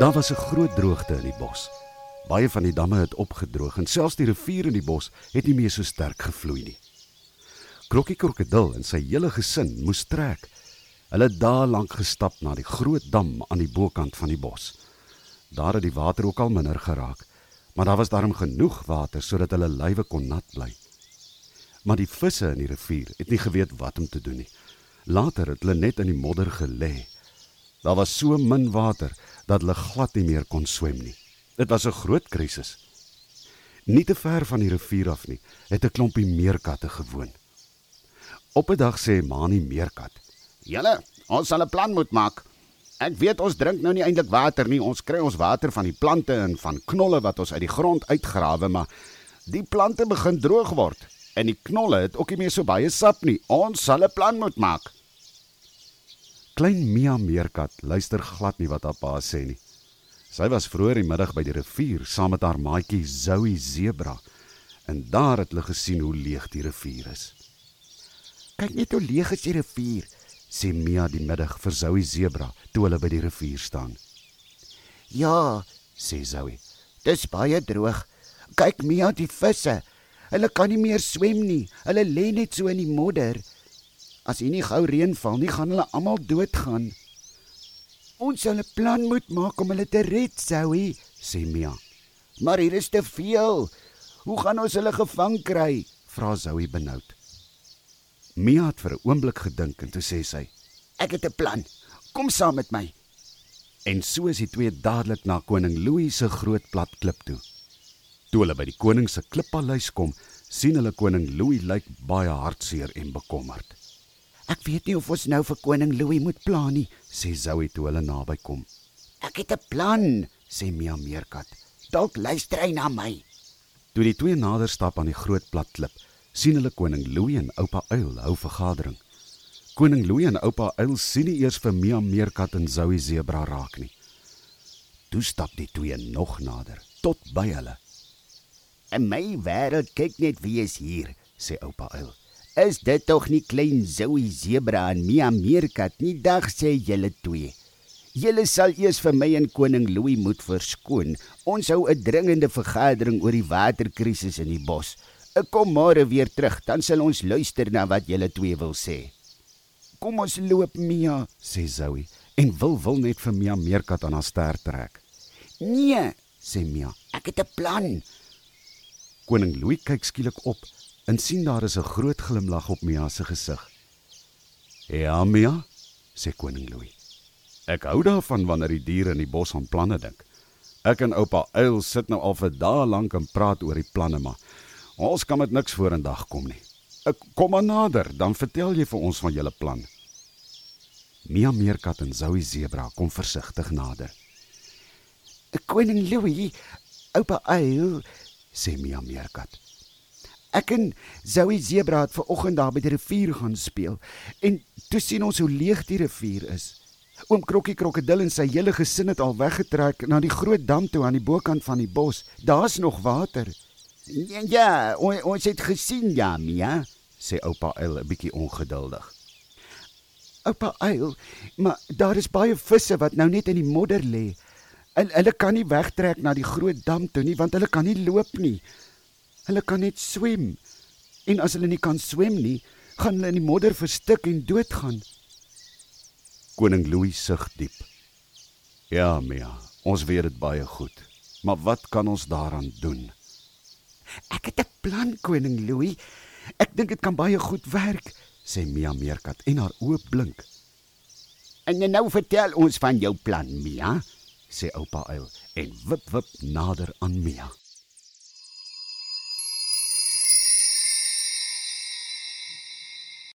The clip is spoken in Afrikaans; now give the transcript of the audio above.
Daar was 'n groot droogte in die bos. Baie van die damme het opgedroog en selfs die rivier in die bos het nie meer so sterk gevloei nie. Krokkie krokodil en sy hele gesin moes trek. Hulle het dae lank gestap na die groot dam aan die bokant van die bos. Daar het die water ook al minder geraak, maar daar was darm genoeg water sodat hulle lywe kon nat bly. Maar die visse in die rivier het nie geweet wat om te doen nie. Later het hulle net in die modder gelê. Daar was so min water dat hulle glad nie meer kon swem nie. Dit was 'n groot krisis. Nie te ver van die rivier af nie, het 'n klompie meerkatte gewoon. Op 'n dag sê Mani meerkat: "Julle, ons sal 'n plan moet maak. Ek weet ons drink nou nie eintlik water nie. Ons kry ons water van die plante en van knolle wat ons uit die grond uitgrawe, maar die plante begin droog word en die knolle het ook nie meer so baie sap nie. Ons sal 'n plan moet maak." Klein Mia meerkat luister glad nie wat haar pa sê nie. Sy was vroeër die middag by die rivier saam met haar maatjie Zoe Zebra en daar het hulle gesien hoe leeg die rivier is. Kyk net hoe leeg is die rivier, sê Mia die middag vir Zoe Zebra toe hulle by die rivier staan. Ja, sê Zoe. Dis baie droog. Kyk Mia die visse. Hulle kan nie meer swem nie. Hulle lê net so in die modder. As hier nie gou reën val nie, gaan hulle almal doodgaan. Ons sal 'n plan moet maak om hulle te red, Zoe, sê Mia. Maar hier is te veel. Hoe gaan ons hulle gevang kry? vra Zoe benoud. Mia het vir 'n oomblik gedink en toe sê sy: "Ek het 'n plan. Kom saam met my." En so is die twee dadelik na koning Louis se groot plat klip toe. Toe hulle by die koning se klippaleis kom, sien hulle koning Louis lyk baie hartseer en bekommerd. Ek weet nie of ons nou vir koning Louis moet plan nie, sê Zoe toe hulle naby kom. Ek het 'n plan, sê Mia Meerkat. Dalk luister hy na my. Toe die twee nader stap aan die groot plat klip, sien hulle koning Louis en oupa Uil hou vergadering. Koning Louis en oupa Uil sien nie eers vir Mia Meerkat en Zoe Zebra raak nie. Toe stap die twee nog nader, tot by hulle. "In my wêreld kyk net wie is hier," sê oupa Uil. Is dit tog nie klein Zoe Zebra en Mia Meerkat nie? Dag sê julle twee. Julle sal eers vir my en koning Louis moet verskoon. Ons hou 'n dringende vergadering oor die waterkrisis in die bos. Ek kom môre weer terug, dan sal ons luister na wat julle twee wil sê. Kom ons loop Mia, sê Zoe en wil wil net vir Mia Meerkat aan haar ster trek. Nee, sê Mia. Ek het 'n plan. Koning Louis kyk skielik op en sien daar is 'n groot glimlag op Mia se gesig. "Ja, Mia," sê koning Louis. "Ek hou daarvan wanneer die diere in die bos aan planne dink. Ek en oupa Uil sit nou al vir dae lank en praat oor die planne, maar ons kan met niks vorendag kom nie. Ek kom maar nader, dan vertel jy vir ons van julle plan." Mia Meerkat en Zoe Zebra kom versigtig nader. "Koning Louis, oupa Uil," sê Mia Meerkat. Ek en Zoe Zebra het ver oggend daar by die rivier gaan speel en toe sien ons hoe leeg die rivier is. Oom Krokkie krokodil en sy hele gesin het al weggetrek na die groot dam toe aan die bokant van die bos. Daar's nog water. Ja, ja on, ons het gesien ja, Mia, sê oupa Uil 'n bietjie ongeduldig. Oupa Uil, maar daar is baie visse wat nou net in die modder lê. Hulle kan nie wegtrek na die groot dam toe nie want hulle kan nie loop nie. Hulle kan net swem. En as hulle nie kan swem nie, gaan hulle in die modder verstik en doodgaan. Koning Louis sug diep. Ja, Mia, ons weet dit baie goed. Maar wat kan ons daaraan doen? Ek het 'n plan, Koning Louis. Ek dink dit kan baie goed werk, sê Mia Meerkat en haar oë blink. En nou vertel ons van jou plan, Mia, sê oupa Uil en wip wip nader aan Mia.